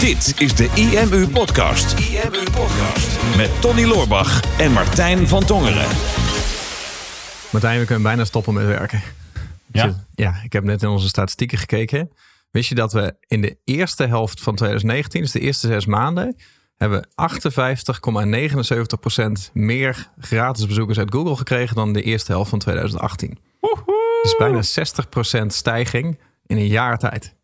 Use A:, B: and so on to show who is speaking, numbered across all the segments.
A: Dit is de IMU Podcast. IMU Podcast. Met Tony Loorbach en Martijn van Tongeren.
B: Martijn, we kunnen bijna stoppen met werken.
C: Ja?
B: Ja, ik heb net in onze statistieken gekeken. Wist je dat we in de eerste helft van 2019, dus de eerste zes maanden, hebben 58,79% meer gratis bezoekers uit Google gekregen dan de eerste helft van 2018. Dus bijna 60% stijging in een jaar tijd.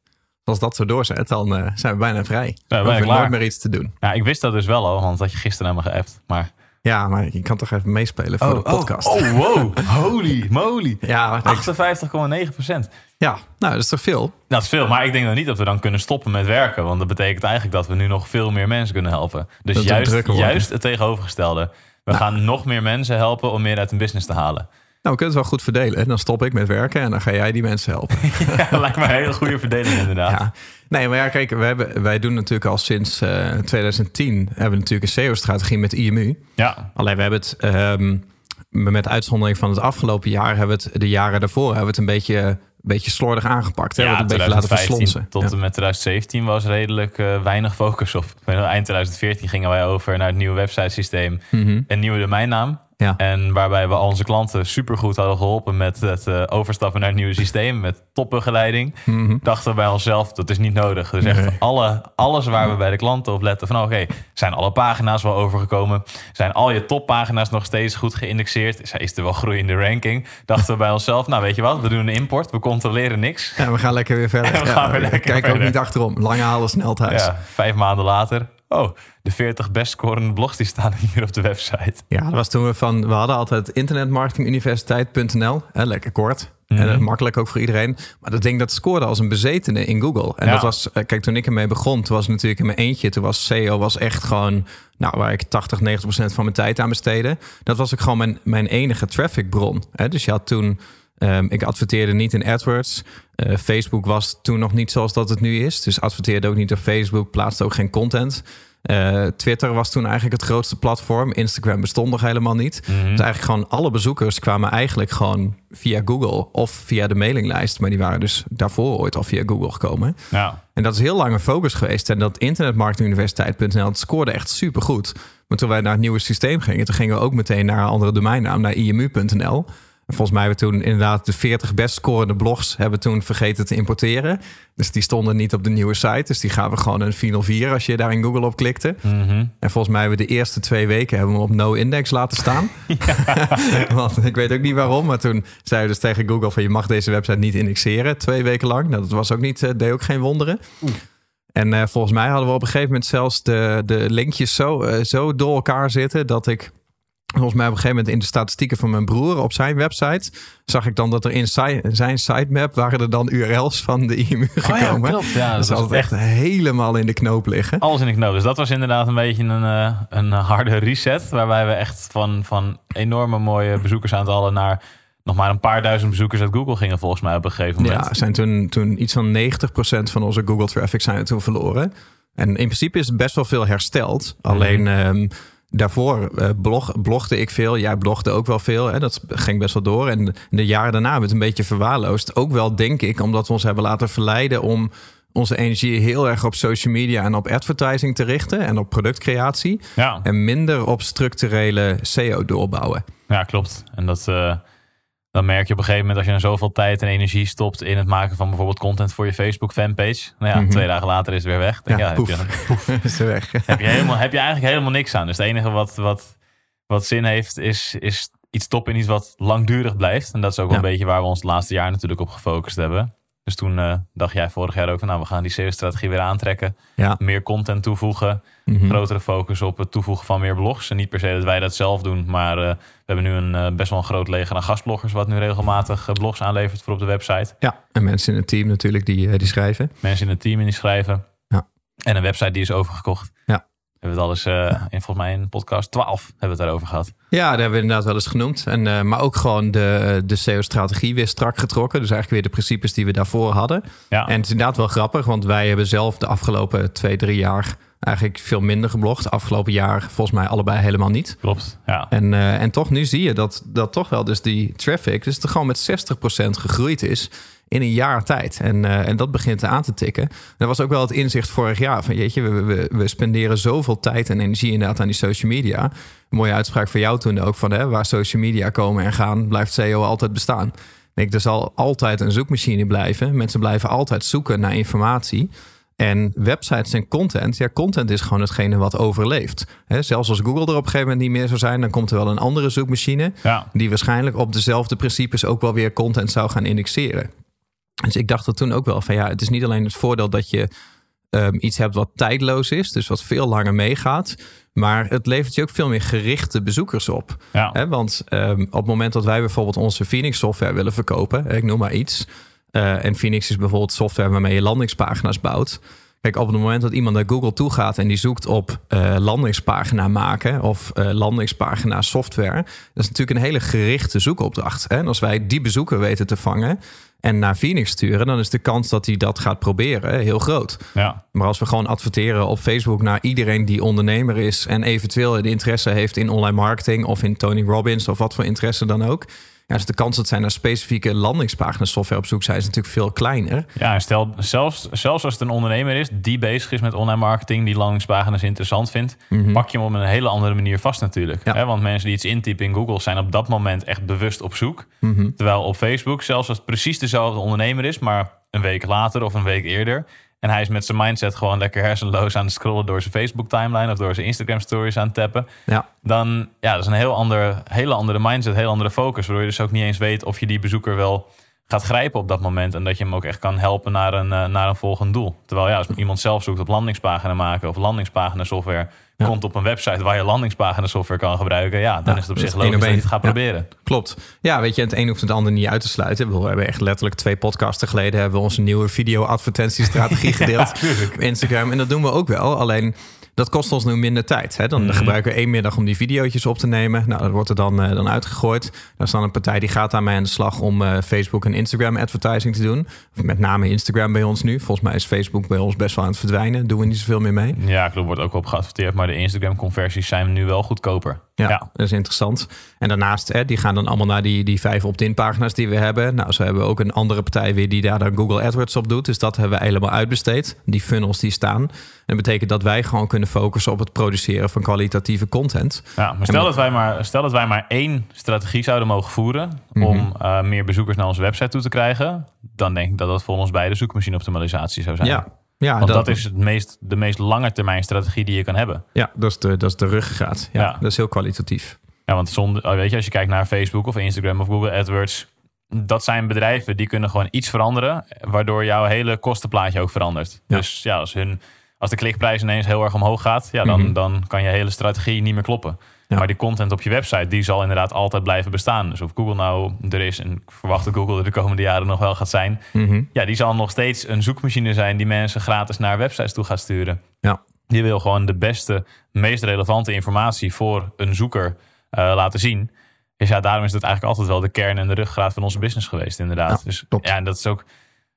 B: Als dat zo doorzet, dan eh, zijn we bijna vrij.
C: we klaar.
B: nooit meer iets te doen.
C: Ja, ik wist dat dus wel al, want dat had je gisteren naar me geappt. Maar...
B: Ja, maar je kan toch even meespelen voor de podcast.
C: Oh, wow. Holy moly.
B: Ja, ik-
C: 58,9 procent.
B: ja, nou, dat is toch veel?
C: Dat is veel, maar ik denk dan niet dat we dan kunnen stoppen met werken. Want dat betekent eigenlijk dat we nu nog veel meer mensen kunnen helpen. Dus
B: Dat
C: juist, juist het tegenovergestelde. We gaan nog meer mensen helpen om meer uit een business te halen.
B: Nou, we kunnen het wel goed verdelen. Dan stop ik met werken en dan ga jij die mensen helpen.
C: Ja, lijkt me een hele goede verdeling inderdaad.
B: Ja. Nee, maar ja, kijk, we hebben, wij doen natuurlijk al sinds eh, 2010 hebben we natuurlijk een SEO-strategie met IMU.
C: Ja,
B: Alleen we hebben het, ehm, met uitzondering van het afgelopen jaar, hebben we het de jaren daarvoor hebben we het een beetje, beetje slordig aangepakt. Hè? We
C: ja
B: hebben het een beetje laten
C: 2015
B: verslonsen.
C: tot
B: Ja.
C: en met 2017 was redelijk eh, weinig focus op. Eind 2014 gingen wij over naar het nieuwe websitesysteem.
B: Mhm.
C: Een nieuwe domeinnaam.
B: Ja.
C: En waarbij we al onze klanten supergoed hadden geholpen met het eh, overstappen naar het nieuwe systeem. Met topbegeleiding. Dachten we bij onszelf, dat is niet nodig. Dus echt
B: Mhm. Nee.
C: alle, alles waar we bij de klanten op letten. Van oké, zijn alle pagina's wel overgekomen? Zijn al je toppagina's nog steeds goed geïndexeerd? Is, is er wel groei in de ranking? Dachten we bij onszelf, nou weet je wat, we doen een import. We controleren niks.
B: Ja, we gaan lekker weer verder.
C: En we
B: Ja,
C: gaan weer lekker
B: Kijk ook niet achterom. Lange halen, snel thuis. Ja,
C: vijf maanden later. Oh, de 40 best scorende blogs die staan hier op de website.
B: dat was toen we van, we hadden altijd internetmarketinguniversiteit.nl. Hè, lekker kort.
C: Mhm.
B: En eh, makkelijk ook voor iedereen. Maar dat ding dat scoorde als een bezetene in Google. En
C: Ja.
B: dat was, eh, kijk, toen ik ermee begon, toen was het natuurlijk in mijn eentje. Toen was SEO was echt gewoon, nou, waar ik 80, 90 procent van mijn tijd aan besteedde. Dat was ook gewoon mijn, mijn enige trafficbron. Hè? Dus je had toen, ehm, ik adverteerde niet in AdWords. Eh, Facebook was toen nog niet zoals dat het nu is. Dus adverteerde ook niet op Facebook, plaatste ook geen content. Eh, Twitter was toen eigenlijk het grootste platform. Instagram bestond nog helemaal niet. Dus eigenlijk gewoon alle bezoekers kwamen eigenlijk gewoon via Google of via de mailinglijst. Maar die waren dus daarvoor ooit al via Google gekomen.
C: Ja,
B: En dat is heel lang een focus geweest. En dat internetmarketinguniversiteit.nl dat scoorde echt super goed. Maar toen wij naar het nieuwe systeem gingen, toen gingen we ook meteen naar een andere domeinnaam, naar imu.nl. En volgens mij hebben we toen inderdaad de 40 best scorende blogs hebben toen vergeten te importeren. Dus die stonden niet op de nieuwe site. Dus die gaven gewoon een 404 als je daar in Google op klikte. En volgens mij hebben we de eerste twee weken hebben we hem op no-index laten staan. Want ik weet ook niet waarom. Maar toen zeiden we dus tegen Google van je mag deze website niet indexeren. Twee weken lang. Nou, dat was ook niet, eh, deed ook geen wonderen. En eh, volgens mij hadden we op een gegeven moment zelfs de, de linkjes zo, eh, zo door elkaar zitten dat ik. Volgens mij op een gegeven moment in de statistieken van mijn broer op zijn website zag ik dan dat er in zijn, zijn sitemap waren er dan URL's van de IMU gekomen.
C: klopt. Ja,
B: dat
C: dat
B: is
C: was
B: echt helemaal in de knoop liggen.
C: alles in de knoop. Dus dat was inderdaad een beetje een, eh, een harde reset. Waarbij we echt van, van enorme mooie bezoekersaantallen naar nog maar een paar duizend bezoekers uit Google gingen volgens mij op een gegeven moment.
B: Ja, zijn toen, toen iets van 90% van onze Google traffic zijn toen verloren. En in principe is het best wel veel hersteld. Alleen ehm, daarvoor eh, blog, blogde ik veel. Jij blogde ook wel veel. Hè? Dat ging best wel door. En de jaren daarna hebben we het een beetje verwaarloosd. Ook wel, denk ik, omdat we ons hebben laten verleiden om onze energie heel erg op social media en op advertising te richten. En op productcreatie.
C: Ja,
B: En minder op structurele SEO doorbouwen.
C: ja klopt. En dat, eh, dan merk je op een gegeven moment als je dan zoveel tijd en energie stopt in het maken van bijvoorbeeld content voor je Facebook fanpage. Nou ja, twee dagen later is het weer weg.
B: Mhm. Ja,
C: ja,
B: poef.
C: heb, je,
B: is er weg.
C: heb, je helemaal, heb je eigenlijk helemaal niks aan. Dus het enige wat, wat, wat zin heeft is, is iets stoppen in iets wat langdurig blijft. En dat is ook wel
B: Ja.
C: een beetje waar we ons het laatste jaar natuurlijk op gefocust hebben. Dus toen eh, dacht jij vorig jaar ook van nou we gaan die SEO-strategie weer aantrekken.
B: Ja.
C: Meer content toevoegen.
B: Mhm.
C: Grotere focus op het toevoegen van meer blogs. En niet per se dat wij dat zelf doen. Maar eh, we hebben nu een eh, best wel een groot leger aan gastbloggers. Wat nu regelmatig blogs aanlevert voor op de website.
B: Ja, en mensen in het team natuurlijk die, die schrijven.
C: Mensen in het team in die schrijven.
B: Ja.
C: En een website die is overgekocht.
B: Ja.
C: Hebben het al eens eh, in volgens mij in podcast 12 hebben we het daarover gehad.
B: Ja, dat hebben we inderdaad wel eens genoemd. En, eh, maar ook gewoon de, de SEO-strategie weer strak getrokken. Dus eigenlijk weer de principes die we daarvoor hadden.
C: Ja.
B: En het is inderdaad wel grappig, want wij hebben zelf de afgelopen twee, drie jaar eigenlijk veel minder geblogd. Afgelopen jaar volgens mij allebei helemaal niet.
C: Klopt. Ja.
B: En, eh, en toch nu zie je dat, dat toch wel dus die traffic dus er gewoon met 60% gegroeid is in een jaar tijd. En, uh, en dat begint aan te tikken. Dat was ook wel het inzicht vorig jaar. Van jeetje, we, we, we spenderen zoveel tijd en energie inderdaad aan die social media. Een mooie uitspraak voor jou toen ook van hè, waar social media komen en gaan, blijft SEO altijd bestaan. Ik, er zal altijd een zoekmachine blijven. Mensen blijven altijd zoeken naar informatie. En websites en content, ja, content is gewoon hetgene wat overleeft. zelfs als Google er op een gegeven moment niet meer zou zijn, dan komt er wel een andere zoekmachine. Die waarschijnlijk op dezelfde principes ook wel weer content zou gaan indexeren. Dus ik dacht er toen ook wel van ja, het is niet alleen het voordeel dat je um, iets hebt wat tijdloos is, dus wat veel langer meegaat. Maar het levert je ook veel meer gerichte bezoekers op. Ja. want um, op het moment dat wij bijvoorbeeld onze Phoenix software willen verkopen, ik noem maar iets. Uh, en Phoenix is bijvoorbeeld software waarmee je landingspagina's bouwt. Kijk, op het moment dat iemand naar Google toe gaat en die zoekt op uh, landingspagina maken of uh, landingspagina software, dat is natuurlijk een hele gerichte zoekopdracht. Hè? En als wij die bezoeker weten te vangen, en naar Phoenix sturen, dan is de kans dat hij dat gaat proberen heel groot. Ja. Maar als we gewoon adverteren op Facebook naar iedereen die ondernemer is en eventueel een interesse heeft in online marketing of in Tony Robbins of wat voor interesse dan ook, ja, dus de kans dat zij naar specifieke landingspagina's software op zoek zijn, is natuurlijk veel kleiner.
C: Ja, stel zelfs, zelfs als het een ondernemer is die bezig is met online marketing, die landingspagina's interessant vindt, mhm. pak je hem op een hele andere manier vast natuurlijk. Ja. Want mensen die iets intypen in Google zijn op dat moment echt bewust op zoek. Mhm. Terwijl op Facebook, zelfs als het precies dezelfde ondernemer is, maar een week later of een week eerder, en hij is met zijn mindset gewoon lekker hersenloos aan het scrollen door zijn Facebook timeline of door zijn Instagram stories aan het tappen. Ja. Dan ja, dat is een heel ander, hele andere mindset, heel andere focus. Waardoor je dus ook niet eens weet of je die bezoeker wel gaat grijpen op dat moment. En dat je hem ook echt kan helpen naar een, uh, naar een volgend doel. Terwijl ja, als iemand zelf zoekt op landingspagina maken of landingspagina software komt op een website waar je landingspagina software kan gebruiken, ja, dan is het op zich logisch dat je het gaat proberen.
B: Klopt. Ja, weet je, het een hoeft het ander niet uit te sluiten. We hebben echt letterlijk twee podcasten geleden hebben we onze nieuwe video-advertentiestrategie gedeeld op Instagram. En dat doen we ook wel. Alleen dat kost ons nu minder tijd. Hè? Dan mhm. gebruiken we één middag om die video's op te nemen. Nou, dat wordt er dan, uh, dan uitgegooid. Daar is dan een partij die gaat aan mij aan de slag om uh, Facebook en Instagram advertising te doen. Met name Instagram bij ons nu. Volgens mij is Facebook bij ons best wel aan het verdwijnen. Doen we niet zoveel meer mee.
C: Ja, er wordt ook op geadverteerd. Maar de Instagram conversies zijn nu wel goedkoper.
B: Ja, dat is interessant. En daarnaast, hè, die gaan dan allemaal naar die, die vijf opt-in pagina's die we hebben. Nou, zo hebben we ook een andere partij weer die daar dan Google AdWords op doet. Dus dat hebben we helemaal uitbesteed. Die funnels die staan. En dat betekent dat wij gewoon kunnen focussen op het produceren van kwalitatieve content.
C: Ja, maar stel, dat, wij maar, stel dat wij maar één strategie zouden mogen voeren om mhm. uh, meer bezoekers naar onze website toe te krijgen. Dan denk ik dat dat voor ons beide zoekmachine optimalisatie zou zijn.
B: Ja,
C: ja, Want dat, is het meest, de meest lange termijn strategie die je kan hebben.
B: Ja, dat is de, dat is de ruggengraat. Ja, ja. Dat is heel kwalitatief.
C: Ja, want zonder, oh, weet je, als je kijkt naar Facebook of Instagram of Google AdWords, dat zijn bedrijven die kunnen gewoon iets veranderen, waardoor jouw hele kostenplaatje ook verandert. Dus ja, als, hun, als de klikprijs ineens heel erg omhoog gaat, ja, dan, mhm. dan kan je hele strategie niet meer kloppen. Maar die content op je website, die zal inderdaad altijd blijven bestaan. Dus of Google nou er is, en ik verwacht dat Google er de komende jaren nog wel gaat zijn. Mhm. Ja, die zal nog steeds een zoekmachine zijn die mensen gratis naar websites toe gaat sturen. Ja. Die wil gewoon de beste, meest relevante informatie voor een zoeker uh, laten zien. Dus ja, daarom is dat eigenlijk altijd wel de kern en de ruggraat van onze business geweest, inderdaad. dus ja, en dat is ook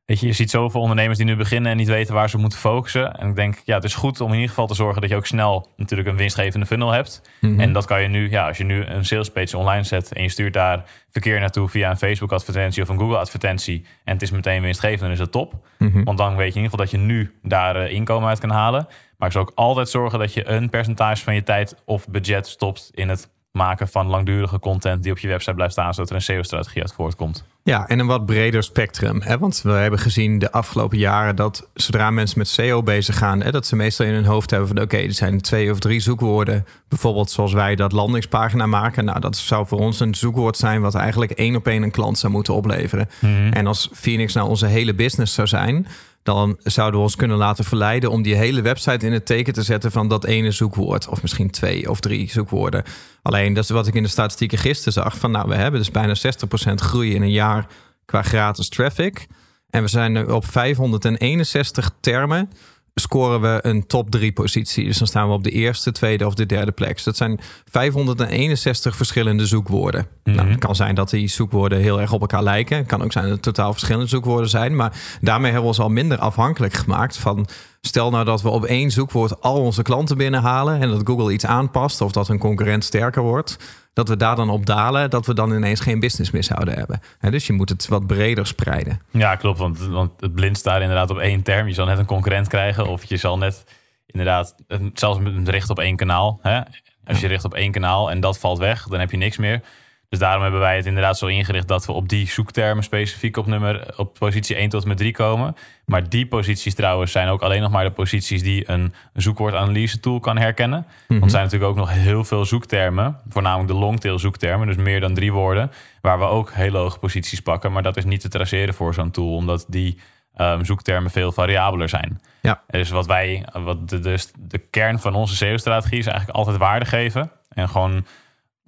C: Weet je, je ziet zoveel ondernemers die nu beginnen en niet weten waar ze moeten focussen. En ik denk, ja, het is goed om in ieder geval te zorgen dat je ook snel natuurlijk een winstgevende funnel hebt. Mhm. En dat kan je nu, ja, als je nu een sales page online zet en je stuurt daar verkeer naartoe via een Facebook advertentie of een Google advertentie. En het is meteen winstgevend, dan is het top. Mhm. Want dan weet je in ieder geval dat je nu daar uh, inkomen uit kan halen. Maar ik zou ook altijd zorgen dat je een percentage van je tijd of budget stopt in het maken van langdurige content die op je website blijft staan, zodat er een SEO-strategie uit voortkomt.
B: Ja, en een wat breder spectrum. Hè? Want we hebben gezien de afgelopen jaren dat zodra mensen met SEO bezig gaan, hè, dat ze meestal in hun hoofd hebben van oké, er zijn twee of drie zoekwoorden. Bijvoorbeeld zoals wij dat landingspagina maken. Nou, dat zou voor ons een zoekwoord zijn wat eigenlijk één op één een klant zou moeten opleveren. Mhm. En als Phoenix nou onze hele business zou zijn, dan zouden we ons kunnen laten verleiden om die hele website in het teken te zetten van dat ene zoekwoord. Of misschien twee of drie zoekwoorden. Alleen dat is wat ik in de statistieken gisteren zag. Van nou, we hebben dus bijna 60% groei in een jaar qua gratis traffic. En we zijn nu op 561 termen scoren we een top 3 positie. Dus dan staan we op de eerste, tweede of de derde plek. Dus dat zijn 561 verschillende zoekwoorden. nou, mhm. het kan zijn dat die zoekwoorden heel erg op elkaar lijken. Het kan ook zijn dat het totaal verschillende zoekwoorden zijn. Maar daarmee hebben we ons al minder afhankelijk gemaakt van... Stel nou dat we op één zoekwoord al onze klanten binnenhalen en dat Google iets aanpast of dat een concurrent sterker wordt dat we daar dan op dalen, dat we dan ineens geen business meer zouden hebben. Dus je moet het wat breder spreiden.
C: Ja, klopt. Want, want het blind staat inderdaad op één term. Je zal net een concurrent krijgen. Of je zal net inderdaad, zelfs met een richt op één kanaal. Hè? Als je richt op één kanaal en dat valt weg, dan heb je niks meer. Dus daarom hebben wij het inderdaad zo ingericht dat we op die zoektermen specifiek op nummer op positie 1 tot en met 3 komen. Maar die posities trouwens zijn ook alleen nog maar de posities die een zoekwoordanalyse tool kan herkennen. Want er zijn natuurlijk ook nog heel veel zoektermen, voornamelijk de longtail zoektermen, dus meer dan drie woorden, waar we ook hele hoge posities pakken. Maar dat is niet te traceren voor zo'n tool, omdat die ehm, zoektermen veel variabeler zijn.
B: Ja.
C: Dus wat wij, wat de, dus de kern van onze SEO-strategie is eigenlijk altijd waarde geven. En gewoon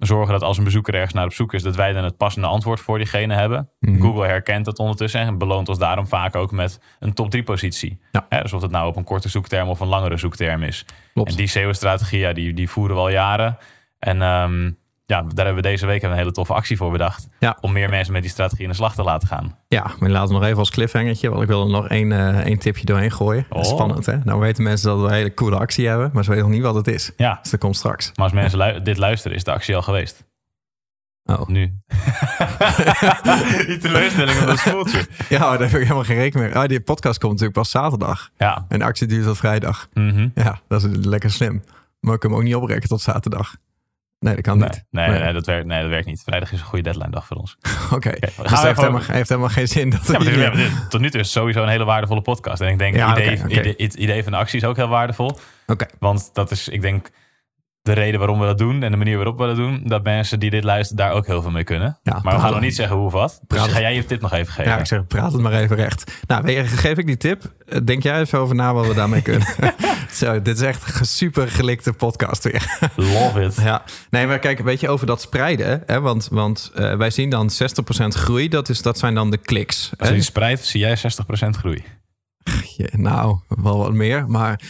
C: zorgen dat als een bezoeker ergens naar op zoek is, dat wij dan het passende antwoord voor diegene hebben.
B: Mhm.
C: Google herkent dat ondertussen en beloont ons daarom vaak ook met een top 3 positie.
B: Ja.
C: Dus of het nou op een korte zoekterm of een langere zoekterm is.
B: Klopt.
C: En die SEO-strategie, ja, die, die voeren we al jaren. En ehm, ja, daar hebben we deze week een hele toffe actie voor bedacht.
B: Ja.
C: Om meer mensen met die strategie in de slag te laten gaan.
B: Ja, maar laten we nog even als cliffhangertje, want ik wil er nog één, eh, één tipje doorheen gooien.
C: Oh.
B: Spannend, hè? Nou weten mensen dat we een hele coole actie hebben, maar ze weten nog niet wat het is.
C: Ja,
B: Dus dat komt straks.
C: maar als mensen lu- dit luisteren, is de actie al geweest.
B: Oh.
C: Nu. die teleurstelling op dat spoeltje.
B: Ja, daar heb ik helemaal geen rekening mee. Ah, die podcast komt natuurlijk pas zaterdag.
C: Ja.
B: En de actie duurt tot vrijdag.
C: Mhm.
B: Ja, dat is lekker slim. Maar ik kan hem ook niet oprekken tot zaterdag. Nee, dat kan
C: Nee,
B: niet.
C: nee, nee, dat werkt, nee, dat werkt niet. Vrijdag is een goede deadline dag voor ons.
B: Oké.
C: we
B: Dus het heeft, heeft helemaal geen zin dat
C: Ja, maar tot nu toe is het sowieso een hele waardevolle podcast. En ik denk,
B: Ja,
C: het, idee, idee van de actie is ook heel waardevol.
B: Oké.
C: Want dat is, ik denk, de reden waarom we dat doen en de manier waarop we dat doen, dat mensen die dit luisteren daar ook heel veel mee kunnen.
B: Ja,
C: maar we gaan nog niet zeggen hoe of wat. Dus
B: praat-
C: ga jij je tip nog even geven?
B: Ja, ik zeg, praat het maar even recht. Nou, geef ik die tip. Denk jij even over na wat we daarmee kunnen. Zo, dit is echt een super gelikte podcast weer.
C: Love it.
B: Ja, nee, maar kijk, een beetje over dat spreiden. Hè? Want, want eh, wij zien dan 60% groei. Dat, is, dat zijn dan de kliks.
C: Als je spreidt, zie jij 60% groei.
B: Nou, wel wat meer, maar...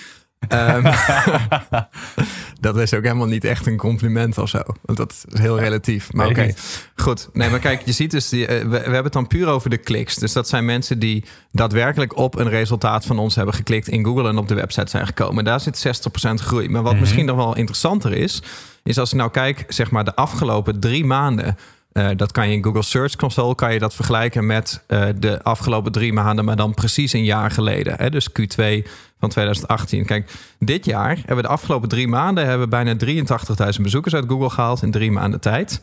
B: ehm, dat is ook helemaal niet echt een compliment of zo. Want dat is heel relatief. Maar oké, goed. Nee, maar kijk, je ziet dus... Die, eh, we, we hebben het dan puur over de kliks. Dus dat zijn mensen die daadwerkelijk op een resultaat van ons hebben geklikt... in Google en op de website zijn gekomen. Daar zit 60% groei. Maar wat
C: Mhm.
B: misschien nog wel interessanter is... is als ik nou kijk, zeg maar de afgelopen drie maanden... Eh, dat kan je in Google Search Console kan je dat vergelijken met eh, de afgelopen drie maanden, maar dan precies een jaar geleden. Hè? Dus Q2 van 2018. Kijk, dit jaar hebben we de afgelopen drie maanden hebben bijna 83.000 bezoekers uit Google gehaald in drie maanden tijd.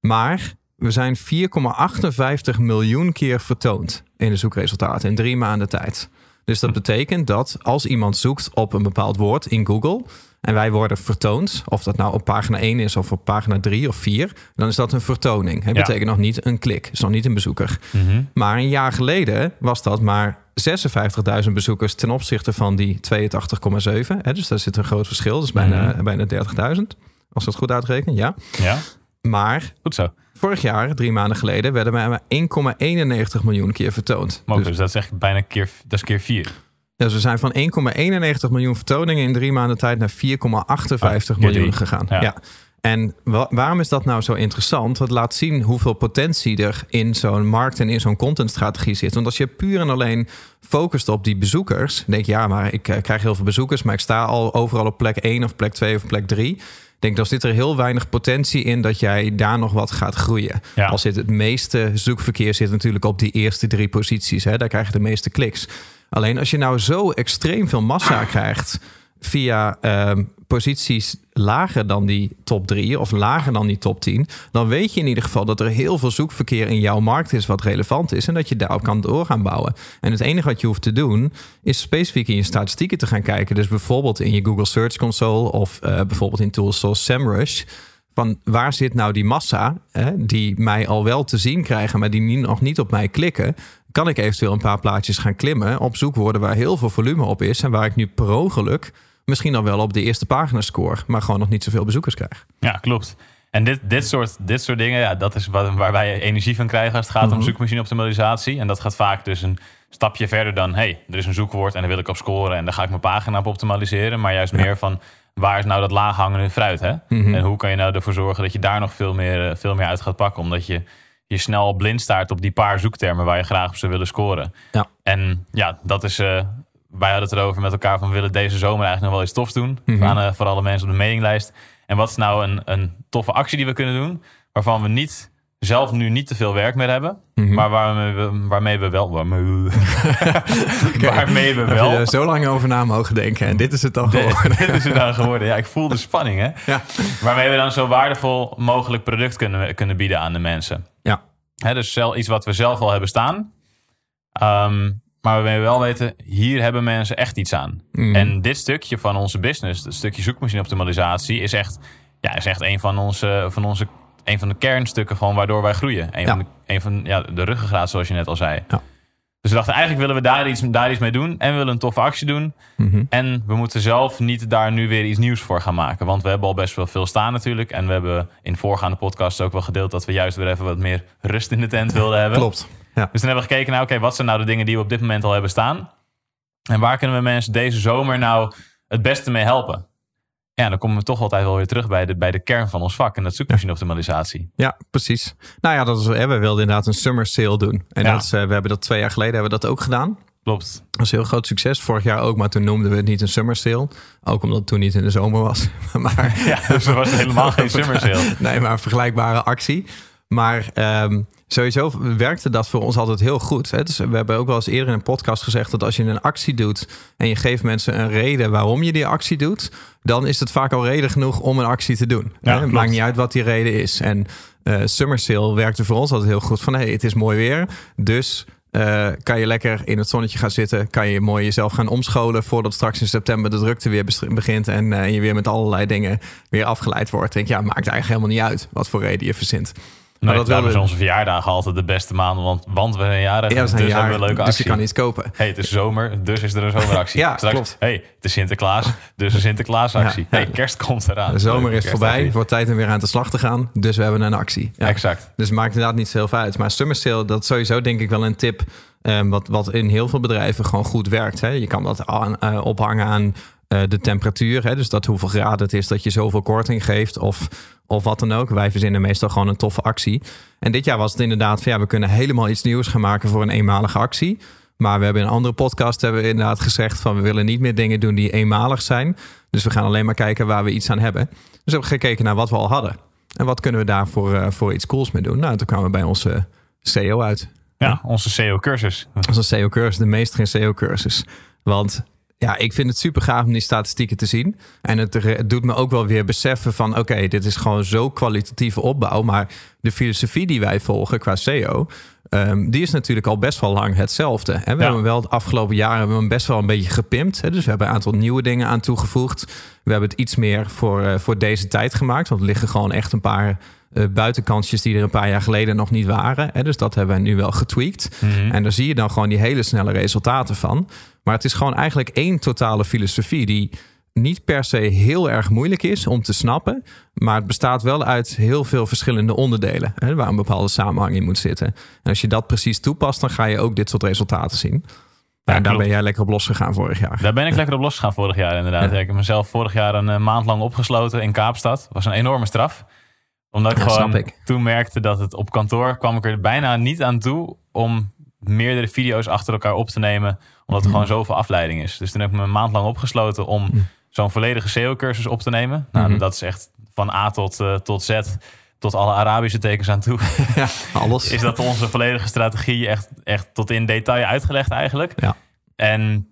B: Maar we zijn 4,58 miljoen keer vertoond in de zoekresultaten in drie maanden tijd. Dus dat betekent dat als iemand zoekt op een bepaald woord in Google en wij worden vertoond, of dat nou op pagina 1 is of op pagina 3 of 4, dan is dat een vertoning. Het
C: Ja.
B: betekent nog niet een klik, is nog niet een bezoeker.
C: Mhm.
B: Maar een jaar geleden was dat maar 56.000 bezoekers ten opzichte van die 82,7. Hè, Dus daar zit een groot verschil. Dat is bijna,
C: Mhm.
B: bijna 30.000. Als ik het goed uitreken, ja.
C: Ja,
B: Maar
C: goed zo.
B: vorig jaar, drie maanden geleden, werden wij maar 1,91 miljoen keer vertoond. Dus,
C: dus dat is echt bijna keer, dat is keer vier.
B: dus we zijn van 1,91 miljoen vertoningen in drie maanden tijd naar 4,58
C: Ah,
B: miljoen gegaan.
C: Ja.
B: Ja. En wa- waarom is dat nou zo interessant? Het laat zien hoeveel potentie er in zo'n markt en in zo'n contentstrategie zit. Want als je puur en alleen focust op die bezoekers, denk je ja, maar ik eh, krijg heel veel bezoekers, maar ik sta al overal op plek 1 of plek 2 of plek 3. Denk, dan zit er heel weinig potentie in dat jij daar nog wat gaat groeien.
C: Ja.
B: Al zit het meeste zoekverkeer zit natuurlijk op die eerste drie posities. Hè? Daar krijg je de meeste kliks. Alleen als je nou zo extreem veel massa krijgt via ehm, posities lager dan die top 3 of lager dan die top 10, dan weet je in ieder geval dat er heel veel zoekverkeer in jouw markt is wat relevant is en dat je daarop kan door gaan bouwen. En het enige wat je hoeft te doen is specifiek in je statistieken te gaan kijken. Dus bijvoorbeeld in je Google Search Console of eh, bijvoorbeeld in tools zoals SEMrush. Van waar zit nou die massa hè, die mij al wel te zien krijgen, maar die nog niet op mij klikken? Kan ik eventueel een paar plaatjes gaan klimmen op zoekwoorden waar heel veel volume op is en waar ik nu per ongeluk misschien al wel op de eerste pagina score, maar gewoon nog niet zoveel bezoekers krijg.
C: Ja, klopt. En dit, dit, soort, dit soort dingen, ja, dat is wat, waar wij energie van krijgen als het gaat om
B: Mhm.
C: zoekmachine optimalisatie. En dat gaat vaak dus een stapje verder dan, hey, er is een zoekwoord en daar wil ik op scoren en daar ga ik mijn pagina op optimaliseren. Maar juist meer van, waar is nou dat laaghangende fruit? Hè?
B: Mhm.
C: En hoe kan je nou ervoor zorgen dat je daar nog veel meer, eh, veel meer uit gaat pakken? Omdat je je snel blind staart op die paar zoektermen waar je graag op zou willen scoren.
B: Ja.
C: En ja, dat is. eh, wij hadden het erover met elkaar van we willen deze zomer eigenlijk nog wel iets tofs doen.
B: Mhm.
C: Aan, eh, voor alle mensen op de mailinglijst. En wat is nou een, een toffe actie die we kunnen doen, waarvan we niet zelf nu niet te veel werk meer hebben,
B: Mhm.
C: maar waarmee we, waarmee we wel, waarmee we, waarmee we
B: Heb je
C: wel,
B: zo lang over na mogen denken en dit is het dan geworden.
C: dit is het dan geworden. Ja, ik voel de spanning, hè?
B: Ja.
C: Waarmee we dan zo waardevol mogelijk product kunnen, kunnen bieden aan de mensen.
B: Ja.
C: Hè, dus zelf, iets wat we zelf al hebben staan. Ehm, maar waarmee we wel weten, hier hebben mensen echt iets aan.
B: Mhm.
C: En dit stukje van onze business, het stukje zoekmachine-optimalisatie, is echt, ja, is echt een van onze, van onze een van de kernstukken van waardoor wij groeien. Een
B: Ja.
C: van, de, een van ja, de ruggengraat, zoals je net al zei.
B: Ja.
C: Dus we dachten, eigenlijk willen we daar iets, daar iets mee doen. En we willen een toffe actie doen.
B: Mhm.
C: En we moeten zelf niet daar nu weer iets nieuws voor gaan maken. Want we hebben al best wel veel staan natuurlijk. En we hebben in voorgaande podcasts ook wel gedeeld... dat we juist weer even wat meer rust in de tent wilden hebben.
B: Klopt. Ja.
C: Dus toen hebben we gekeken naar, oké, wat zijn nou de dingen die we op dit moment al hebben staan? En waar kunnen we mensen deze zomer nou het beste mee helpen? Ja, dan komen we toch altijd wel weer terug bij de, bij de kern van ons vak. En dat zoekmachine optimalisatie.
B: Ja, precies. Nou ja, dat is, hè, we wilden inderdaad een summer sale doen. En
C: Ja.
B: dat is, eh, we hebben dat twee jaar geleden hebben we dat ook gedaan.
C: Klopt.
B: Dat was een heel groot succes. Vorig jaar ook, maar toen noemden we het niet een summer sale. Ook omdat het toen niet in de zomer was. maar
C: Ja, dus er was helemaal geen summer sale.
B: Nee, maar een vergelijkbare actie. Maar ehm, sowieso werkte dat voor ons altijd heel goed. Hè? Dus we hebben ook wel eens eerder in een podcast gezegd dat als je een actie doet en je geeft mensen een reden waarom je die actie doet, dan is het vaak al reden genoeg om een actie te doen.
C: Ja,
B: hè? Het maakt niet uit wat die reden is. En eh Summer Sale werkte voor ons altijd heel goed van hey, het is mooi weer. Dus eh, kan je lekker in het zonnetje gaan zitten. Kan je mooi jezelf gaan omscholen voordat straks in september de drukte weer begint. En eh, je weer met allerlei dingen weer afgeleid wordt. Denk ja, maakt eigenlijk helemaal niet uit wat voor reden je verzint.
C: Nee,
B: dat wilde-
C: is onze verjaardagen altijd de beste maanden. Want, want we zijn jarig.
B: Ja, we zijn
C: dus
B: jaar,
C: hebben we een leuke
B: dus je
C: actie.
B: kan iets kopen.
C: hey, het is zomer, dus is er een zomeractie.
B: Ja,
C: Straks,
B: klopt.
C: hey, het is Sinterklaas, dus een Sinterklaasactie.
B: Ja,
C: hey, kerst komt eraan.
B: De zomer is voorbij. Het wordt tijd om weer aan de slag te gaan. Dus we hebben een actie. Ja.
C: Exact.
B: Dus het maakt inderdaad niet zoveel uit. Maar Summer Sale, dat is sowieso denk ik wel een tip... eh, wat, wat in heel veel bedrijven gewoon goed werkt. Hè. Je kan dat aan, eh, ophangen aan eh, de temperatuur. Hè. Dus dat hoeveel graden het is dat je zoveel korting geeft. Of, of wat dan ook. Wij verzinnen meestal gewoon een toffe actie. En dit jaar was het inderdaad van... ja, we kunnen helemaal iets nieuws gaan maken voor een eenmalige actie. Maar we hebben in een andere podcast hebben we inderdaad gezegd... van we willen niet meer dingen doen die eenmalig zijn. Dus we gaan alleen maar kijken waar we iets aan hebben. Dus we hebben gekeken naar wat we al hadden. En wat kunnen we daarvoor voor, voor iets cools mee doen? Nou, toen kwamen we bij onze CEO uit.
C: Ja, onze SEO-cursus.
B: Dat is een SEO-cursus, de meest geen SEO-cursus. Want ja, ik vind het super gaaf om die statistieken te zien. En het, doet me ook wel weer beseffen van... oké, dit is gewoon zo kwalitatieve opbouw. Maar de filosofie die wij volgen qua SEO... ehm, die is natuurlijk al best wel lang hetzelfde. En we
C: Ja.
B: hebben wel de afgelopen jaren hebben we hem best wel een beetje gepimpt. Hè? Dus we hebben een aantal nieuwe dingen aan toegevoegd. We hebben het iets meer voor, eh, voor deze tijd gemaakt. Want er liggen gewoon echt een paar eh, buitenkansjes... die er een paar jaar geleden nog niet waren. Hè? Dus dat hebben we nu wel getweakt.
C: Mhm.
B: En daar zie je dan gewoon die hele snelle resultaten van. Maar het is gewoon eigenlijk één totale filosofie die niet per se heel erg moeilijk is om te snappen. Maar het bestaat wel uit heel veel verschillende onderdelen hè, waar een bepaalde samenhang in moet zitten. En als je dat precies toepast, dan ga je ook dit soort resultaten zien. Ja, en daar
C: klopt.
B: ben jij lekker op losgegaan vorig jaar.
C: Daar ben ik lekker op losgegaan vorig jaar inderdaad.
B: Ja.
C: Ik heb mezelf vorig jaar een eh, maand lang opgesloten in Kaapstad. was een enorme straf. Omdat ik
B: Ja,
C: gewoon
B: ik.
C: toen merkte dat het op kantoor kwam ik er bijna niet aan toe om meerdere video's achter elkaar op te nemen. Omdat er gewoon zoveel afleiding is. Dus toen heb ik me een maand lang opgesloten om zo'n volledige SEO-cursus op te nemen. Nou,
B: Mhm.
C: dat is echt van A tot, eh, tot Z, tot alle Arabische tekens aan toe.
B: Ja, alles.
C: is dat onze volledige strategie echt, echt tot in detail uitgelegd eigenlijk.
B: Ja.
C: En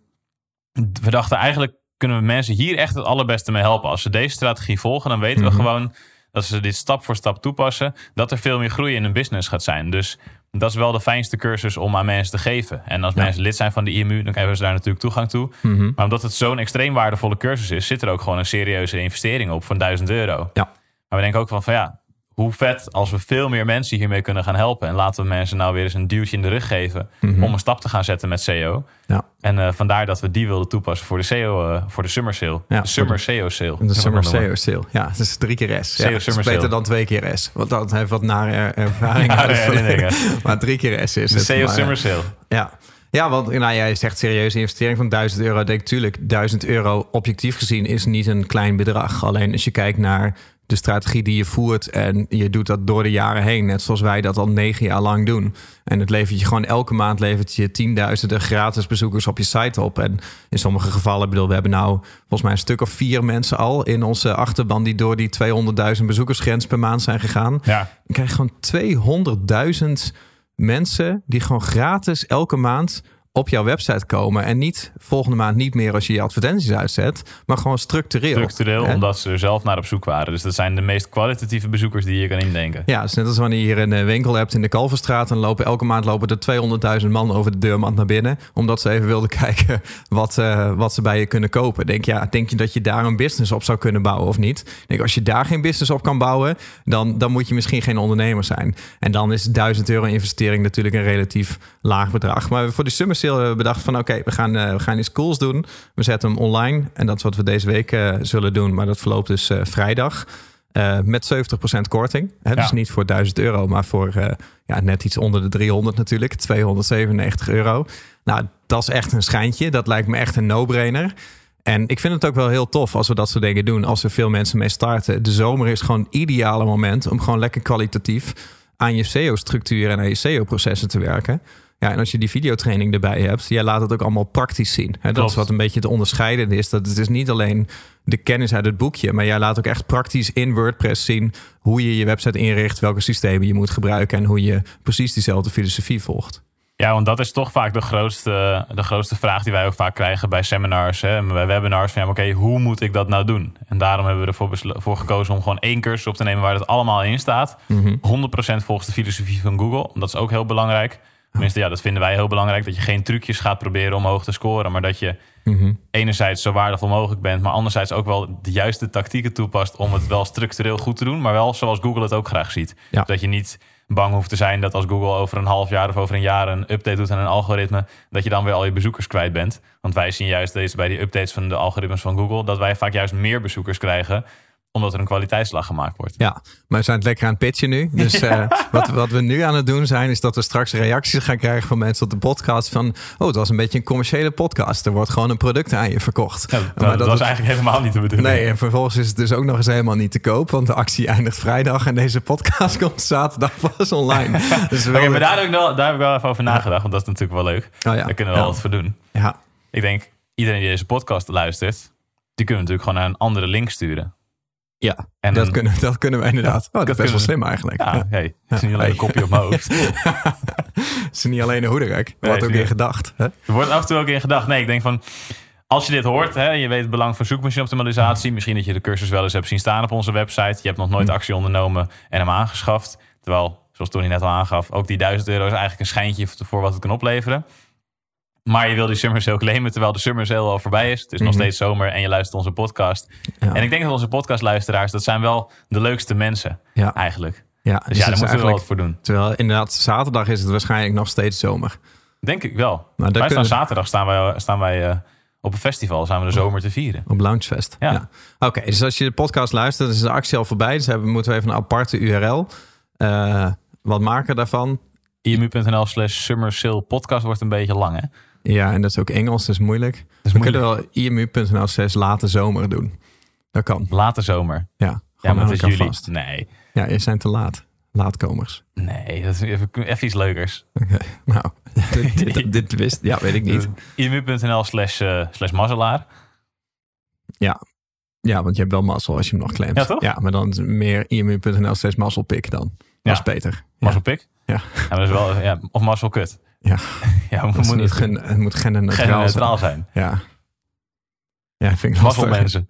C: we dachten eigenlijk kunnen we mensen hier echt het allerbeste mee helpen. Als ze deze strategie volgen, dan weten we gewoon dat ze dit stap voor stap toepassen, dat er veel meer groei in hun business gaat zijn. Dus dat is wel de fijnste cursus om aan mensen te geven. En als
B: Ja.
C: mensen lid zijn van de IMU, dan hebben ze daar natuurlijk toegang toe.
B: Mhm.
C: Maar omdat het zo'n extreem waardevolle cursus is, zit er ook gewoon een serieuze investering op van 1000 euro.
B: Ja.
C: Maar we denken ook van, van ja, hoe vet als we veel meer mensen hiermee kunnen gaan helpen. En laten we mensen nou weer eens een duwtje in de rug geven
B: Mhm.
C: om een stap te gaan zetten met SEO.
B: Ja.
C: En eh, vandaar dat we die wilden toepassen voor de SEO, eh, voor de Summer Sale.
B: Ja,
C: de Summer SEO Sale.
B: De Summer SEO sale. Ja, is drie keer S.
C: SEO
B: Ja, het is
C: Summer
B: beter dan twee keer S. Want dat heeft wat nare er- ervaring. Maar drie keer S is
C: De
B: het.
C: SEO
B: Maar,
C: Summer Sale.
B: Ja. Ja, want nou, jij zegt serieuze investering van 1000 euro. Denk natuurlijk, 1000 euro objectief gezien is niet een klein bedrag. Alleen als je kijkt naar de strategie die je voert. En je doet dat door de jaren heen. Net zoals wij dat al negen jaar lang doen. En het levert je gewoon elke maand levert je tienduizenden gratis bezoekers op je site op. En in sommige gevallen, bedoel, we hebben nou volgens mij een stuk of vier mensen al in onze achterban die door die 200.000 bezoekersgrens per maand zijn gegaan.
C: Ja.
B: Dan krijg je gewoon 200.000 mensen die gewoon gratis elke maand op jouw website komen. En niet volgende maand niet meer als je je advertenties uitzet, maar gewoon structureel.
C: Structureel,
B: Hè?
C: omdat ze er zelf naar op zoek waren. Dus dat zijn de meest kwalitatieve bezoekers die je kan indenken.
B: Ja, het is net als wanneer je hier een eh, winkel hebt in de Kalverstraat. En lopen elke maand lopen er 200.000 man over de deurmat naar binnen. Omdat ze even wilden kijken wat, eh, wat ze bij je kunnen kopen. Denk, ja, denk je dat je daar een business op zou kunnen bouwen of niet? Denk, als je daar geen business op kan bouwen, dan, dan moet je misschien geen ondernemer zijn. En dan is 1000 euro investering natuurlijk een relatief laag bedrag. Maar voor die summer we bedacht van oké, we, gaan, eh, we gaan iets cools doen. We zetten hem online. En dat is wat we deze week eh, zullen doen. Maar dat verloopt dus eh, vrijdag. Met 70% korting. Hè, Dus niet voor 1000 euro, maar voor ja, net iets onder de 300 natuurlijk. 297 euro. Nou, dat is echt een schijntje. Dat lijkt me echt een no-brainer. En ik vind het ook wel heel tof als we dat soort dingen doen. Als er veel mensen mee starten. De zomer is gewoon het ideale moment om gewoon lekker kwalitatief aan je SEO-structuur en aan je SEO-processen te werken. Ja, en als je die videotraining erbij hebt, jij laat het ook allemaal praktisch zien. Hè, dat is wat een beetje het onderscheidende is. Dat het is niet alleen de kennis uit het boekje, maar jij laat ook echt praktisch in WordPress zien hoe je je website inricht, welke systemen je moet gebruiken en hoe je precies diezelfde filosofie volgt.
C: Ja, want dat is toch vaak de grootste, de grootste vraag die wij ook vaak krijgen bij seminars, hè, bij webinars. Van, ja, oké, hoe moet ik dat nou doen? En daarom hebben we ervoor voor gekozen om gewoon één cursus op te nemen waar het allemaal in staat. 100% volgens de filosofie van Google. Dat is ook heel belangrijk. Tenminste, ja, dat vinden wij heel belangrijk. Dat je geen trucjes gaat proberen om hoog te scoren. Maar dat je enerzijds zo waardevol mogelijk bent. Maar anderzijds ook wel de juiste tactieken toepast om het wel structureel goed te doen. Maar wel zoals Google het ook graag ziet.
B: Ja.
C: Dat je niet bang hoeft te zijn dat als Google over een half jaar of over een jaar een update doet aan een algoritme, dat je dan weer al je bezoekers kwijt bent. Want wij zien juist deze bij die updates van de algoritmes van Google, dat wij vaak juist meer bezoekers krijgen, omdat er een kwaliteitsslag gemaakt wordt.
B: Ja, maar we zijn het lekker aan het pitchen nu. Dus eh, wat, wat we nu aan het doen zijn, is dat we straks reacties gaan krijgen van mensen op de podcast van, oh, het was een beetje een commerciële podcast. Er wordt gewoon een product aan je verkocht.
C: Ja, dat,
B: Maar
C: dat was
B: het-
C: eigenlijk helemaal niet de bedoeling.
B: Nee, en vervolgens is het dus ook nog eens helemaal niet te koop, want de actie eindigt vrijdag en deze podcast komt zaterdag pas online. Dus
C: Oké, maar daar heb, ik wel, daar heb ik wel even over nagedacht, want dat is natuurlijk wel leuk.
B: Oh ja.
C: Daar kunnen we wel
B: Ja.
C: wat voor doen.
B: Ja,
C: Ik denk, iedereen die deze podcast luistert, die kunnen natuurlijk gewoon naar een andere link sturen.
B: Ja
C: En
B: dat, kunnen, dat kunnen we inderdaad. Oh, dat, is best wel slim eigenlijk.
C: Ja,
B: Ja.
C: hey, het is niet alleen een kopje op mijn hoofd.
B: Het is niet alleen een hoederek,
C: Nee,
B: wordt ook in gedacht. Hè?
C: Er wordt af en toe ook in gedacht. Nee, ik denk van. Als je dit hoort, hè, je weet het belang van zoekmachine-optimalisatie. Misschien dat je de cursus wel eens hebt zien staan op onze website. Je hebt nog nooit actie ondernomen en hem aangeschaft. Terwijl, zoals Tony net al aangaf, ook die 1000 euro is eigenlijk een schijntje voor wat het kan opleveren. Maar je wil die summer sale claimen terwijl de summer sale al voorbij is. Het is nog
B: Mhm.
C: steeds zomer en je luistert onze podcast.
B: Ja.
C: En ik denk dat onze podcastluisteraars, dat zijn wel de leukste mensen
B: Ja.
C: eigenlijk.
B: Ja,
C: Dus
B: dus
C: ja,
B: dat
C: daar moeten we wel wat voor doen.
B: Terwijl inderdaad, zaterdag is het waarschijnlijk nog steeds zomer.
C: Denk ik wel.
B: Nou,
C: wij staan
B: we-
C: zaterdag staan wij, staan wij eh, op een festival. Zijn we de zomer te vieren.
B: Op Loungefest.
C: Ja.
B: Ja. Oké, dus als je de podcast luistert, is de actie al voorbij. Dus hebben, moeten we even een aparte URL. Eh, wat maken daarvan?
C: imu.nl slash summer sale podcast wordt een beetje lang, hè?
B: Ja, en dat is ook Engels, dat is moeilijk. we
C: moeilijk.
B: kunnen wel imu.nl slash late zomer doen. Dat kan.
C: Late zomer.
B: Ja,
C: Ja, maar het is juli.
B: vast.
C: Nee,
B: Ja, je zijn te laat. Laatkomers.
C: nee, dat is even, even iets leukers.
B: Oké, nou, dit, dit, dit wist... Ja, weet ik niet.
C: imu.nl slash, eh, slash mazzelaar.
B: Ja. ja, want je hebt wel mazzel als je hem nog claimt.
C: Ja, toch?
B: Ja, maar dan meer imu.nl slash mazzelpik dan. Dat is beter. Ja.
C: Mazzelpik.
B: Ja.
C: Ja, maar dat is wel, ja, of mazzelkut.
B: Ja.
C: Ja, we
B: Het,
C: moeten
B: moet
C: het
B: gen, het moet genderneutraal
C: neutraal
B: zijn.
C: zijn.
B: Ja. Ja, vind ik lastig.
C: Mazzelmensen.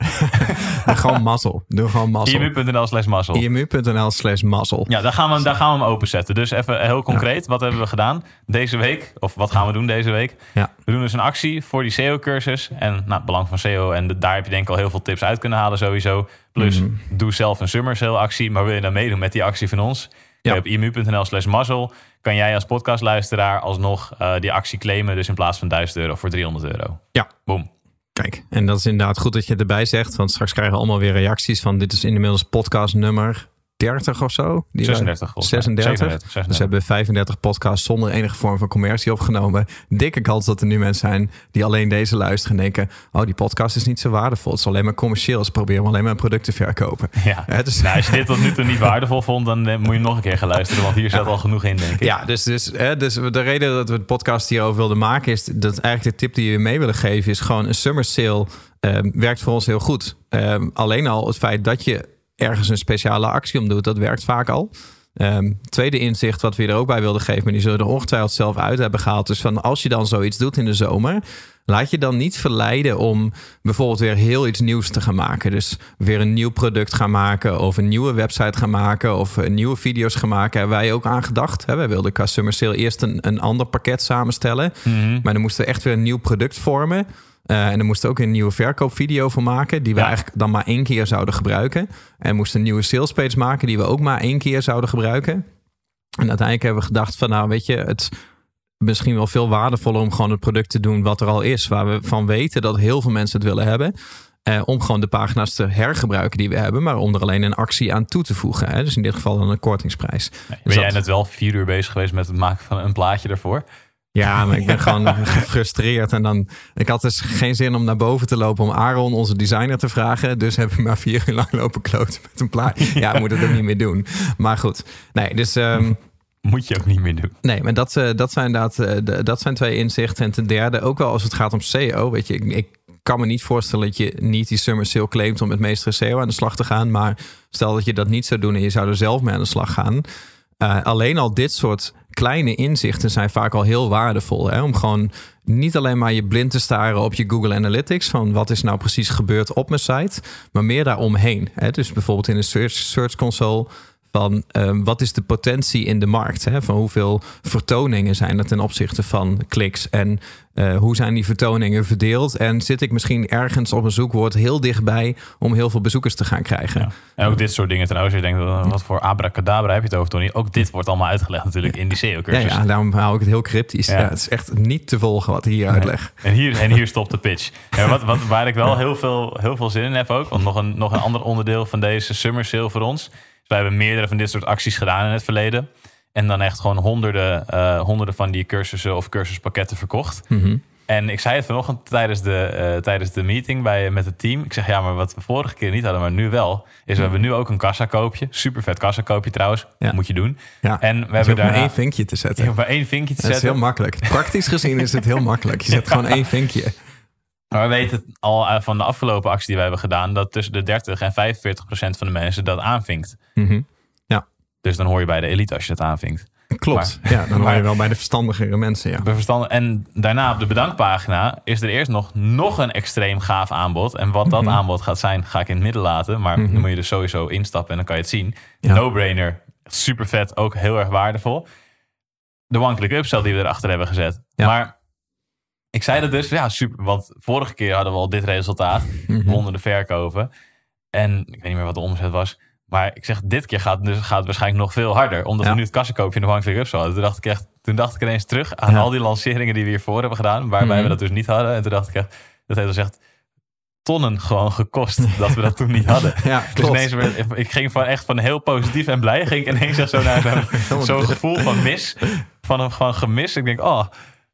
B: gewoon mazzel. Doe gewoon mazzel.
C: imu.nl slash mazzel.
B: IMU.nl slash mazzel.
C: Ja, daar gaan, we, daar gaan we hem openzetten. Dus even heel concreet, wat hebben we gedaan deze week? Of wat gaan we doen deze week?
B: Ja.
C: We doen dus een actie voor die SEO-cursus. En nou, het belang van SEO. En de- daar heb je denk ik al heel veel tips uit kunnen halen sowieso. Plus,
B: Mhm.
C: doe zelf een summer sale actie. Maar wil je dan meedoen met die actie van ons?
B: Ja.
C: Op imu.nl slash mazzel kan jij als podcastluisteraar alsnog eh, die actie claimen. Dus in plaats van 1000 euro voor 300 euro.
B: Ja.
C: Boom.
B: Kijk, en dat is inderdaad goed dat je het erbij zegt. Want straks krijgen we allemaal weer reacties van... dit is inmiddels podcastnummer 30 of zo. Die
C: 36 volgens mij.
B: 36.
C: 37, 36.
B: Dus we hebben 35 podcasts zonder enige vorm van commercie opgenomen. Dikke kans dat er nu mensen zijn die alleen deze luisteren en denken... oh, die podcast is niet zo waardevol. Het is alleen maar commercieel. Ze proberen alleen maar een product te verkopen.
C: Ja.
B: Dus-
C: Nou, als je dit tot nu toe niet waardevol vond, dan eh, moet je nog een keer gaan luisteren. Want hier zit al genoeg in, denk ik.
B: Ja, dus, dus, hè, dus de reden dat we het podcast hierover wilden maken... is dat eigenlijk de tip die we mee willen geven... is gewoon een summer sale ehm, werkt voor ons heel goed. Alleen al het feit dat je ergens een speciale actie om doet... dat werkt vaak al. Ehm, tweede inzicht wat we er ook bij wilden geven... maar die zullen er ongetwijfeld zelf uit hebben gehaald... dus van als je dan zoiets doet in de zomer... Laat je dan niet verleiden om bijvoorbeeld weer heel iets nieuws te gaan maken. Dus weer een nieuw product gaan maken of een nieuwe website gaan maken of eh, nieuwe video's gaan maken. Hebben wij ook aan gedacht. Hè? Wij wilden qua Summer Sale eerst een, een ander pakket samenstellen.
C: Mhm.
B: Maar dan moesten we echt weer een nieuw product vormen. Eh, en dan moesten we ook een nieuwe verkoopvideo voor maken, die we
C: Ja.
B: eigenlijk dan maar één keer zouden gebruiken. En moesten een nieuwe salespage maken, die we ook maar één keer zouden gebruiken. En uiteindelijk hebben we gedacht van, nou weet je, het misschien wel veel waardevoller om gewoon het product te doen wat er al is, waar we van weten dat heel veel mensen het willen hebben. Eh, om gewoon de pagina's te hergebruiken die we hebben, maar om er alleen een actie aan toe te voegen. Hè? Dus in dit geval een kortingsprijs.
C: Ben
B: Dus
C: jij
B: dat-
C: net wel vier uur bezig geweest met het maken van een plaatje ervoor?
B: Ja, maar ik ben gewoon gefrustreerd. En dan, ik had dus geen zin om naar boven te lopen om Aaron, onze designer, te vragen. Dus heb ik maar vier uur lang lopen kloten met een plaatje. Ja, moet het ook niet meer doen. Maar goed, nee, dus... ehm,
C: Moet je ook niet meer doen.
B: Nee, maar dat, eh, dat zijn inderdaad eh, dat zijn twee inzichten. En ten derde, ook wel als het gaat om SEO. Weet je, ik, ik kan me niet voorstellen dat je niet die summer sale claimt om met meestere SEO aan de slag te gaan. Maar stel dat je dat niet zou doen en je zou er zelf mee aan de slag gaan. Eh, alleen al dit soort kleine inzichten zijn vaak al heel waardevol. Hè? Om gewoon niet alleen maar je blind te staren op je Google Analytics. Van wat is nou precies gebeurd op mijn site. Maar meer daaromheen. Hè? Dus bijvoorbeeld in de search, search console van ehm, wat is de potentie in de markt? Hè? Van hoeveel vertoningen zijn er ten opzichte van kliks? En eh, hoe zijn die vertoningen verdeeld? En zit ik misschien ergens op een zoekwoord heel dichtbij om heel veel bezoekers te gaan krijgen?
C: Ja. En ook dit soort dingen trouwens. Je denkt, wat voor abracadabra heb je het over, Tony? Ook dit wordt allemaal uitgelegd natuurlijk in die SEO-cursus.
B: ja, daarom hou ik het heel cryptisch.
C: Ja.
B: Ja. het is echt niet te volgen wat ik hier uitleg.
C: En hier, en hier stopt de pitch. Ja, wat, wat, waar ik wel heel veel, heel veel zin in heb ook. Want nog een, nog een ander onderdeel van deze summer sale voor ons. Wij hebben meerdere van dit soort acties gedaan in het verleden. En dan echt gewoon honderden, eh, honderden van die cursussen of cursuspakketten verkocht.
B: Mhm.
C: En ik zei het vanochtend tijdens de, eh, tijdens de meeting bij, met het team. Ik zeg ja, maar wat we vorige keer niet hadden, maar nu wel. Is we hebben nu ook een kassakoopje. Super vet kassakoopje trouwens.
B: Ja.
C: Moet je doen.
B: Ja.
C: En we
B: We hebben
C: daar
B: één vinkje te zetten.
C: maar één vinkje te
B: Dat is
C: zetten.
B: heel makkelijk. Praktisch gezien is het heel makkelijk. Je zet gewoon één vinkje.
C: Maar we weten al eh, van de afgelopen actie die we hebben gedaan... dat tussen de 30 en 45 procent van de mensen dat aanvinkt.
B: Mhm.
C: Dus dan hoor je bij de elite als je dat aanvinkt.
B: Klopt. ja, dan hoor je wel bij de verstandigere mensen. Ja.
C: Bij En daarna op de bedankpagina is er eerst nog, nog een extreem gaaf aanbod. En wat dat
B: Mhm.
C: aanbod gaat zijn, ga ik in het midden laten. Maar
B: Mhm.
C: dan moet je er sowieso instappen en dan kan je het zien.
B: Ja.
C: No-brainer, super vet, ook heel erg waardevol. De one-click upsell die we erachter hebben gezet.
B: Ja.
C: Maar ik zei dat dus, ja super. Want vorige keer hadden we al dit resultaat.
B: Mhm.
C: honderden verkopen. En ik weet niet meer wat de omzet was. Maar ik zeg, dit keer gaat, dus gaat het waarschijnlijk nog veel harder. Omdat
B: Ja.
C: we nu het kassenkoopje in de one-click upsell hadden. Toen dacht ik echt, toen dacht ik ineens terug aan
B: Ja.
C: al die lanceringen die we hiervoor hebben gedaan. Waarbij
B: Mhm.
C: we dat dus niet hadden. En toen dacht ik echt, dat heeft dus echt tonnen gewoon gekost dat we dat toen niet hadden.
B: Ja,
C: Dus
B: klopt.
C: ineens, werd- ik ging van echt van heel positief en blij. Ging ik ineens echt zo naar zo'n zo'n gevoel van mis. Van een van gemis. Ik denk, oh,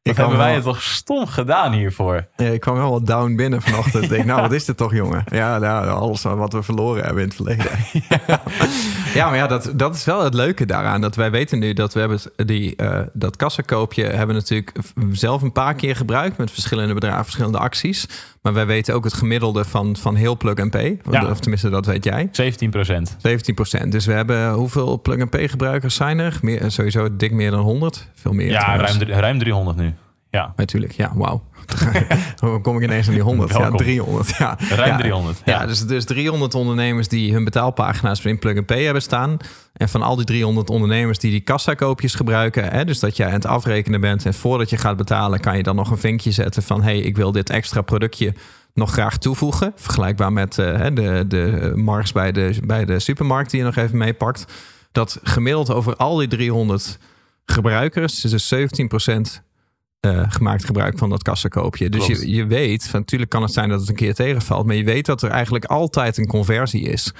C: wat
B: kan
C: hebben wij
B: wel-
C: het toch stom gedaan hiervoor.
B: Ja, ik kwam wel wat down binnen vanochtend. Ik denk, nou, wat is dit toch, jongen? Ja, nou, alles wat we verloren hebben in het verleden. ja, maar ja, dat, dat is wel het leuke daaraan. Dat wij weten nu dat we hebben die, eh, dat kassakoopje hebben natuurlijk zelf een paar keer gebruikt met verschillende bedragen, verschillende acties. Maar wij weten ook het gemiddelde van, van heel plug-and-pay.
C: Ja.
B: Of tenminste, dat weet jij.
C: 17 procent.
B: 17% Dus we hebben, hoeveel plug-and-pay gebruikers zijn er? Meer, sowieso dik meer dan 100. Veel meer
C: Ja, ruim, ruim 300 nu. Ja,
B: Natuurlijk, ja, wauw. Hoe kom ik ineens aan die 100? Ja,
C: Welkom.
B: 300. Ja,
C: ruim
B: ja.
C: 300.
B: Ja, dus, dus 300 ondernemers die hun betaalpagina's in Plug and Pay hebben staan. En van al die 300 ondernemers die die kassakoopjes gebruiken. Hè, dus dat jij aan het afrekenen bent en voordat je gaat betalen... kan je dan nog een vinkje zetten van... hey, ik wil dit extra productje nog graag toevoegen. Vergelijkbaar met eh, de, de marks bij de, bij de supermarkt die je nog even meepakt. Dat gemiddeld over al die 300 gebruikers... dus 17 eh, gemaakt gebruik van dat kassakoopje. Dus je, je weet, van, natuurlijk kan het zijn dat het een keer tegenvalt, maar je weet dat er eigenlijk altijd een conversie is.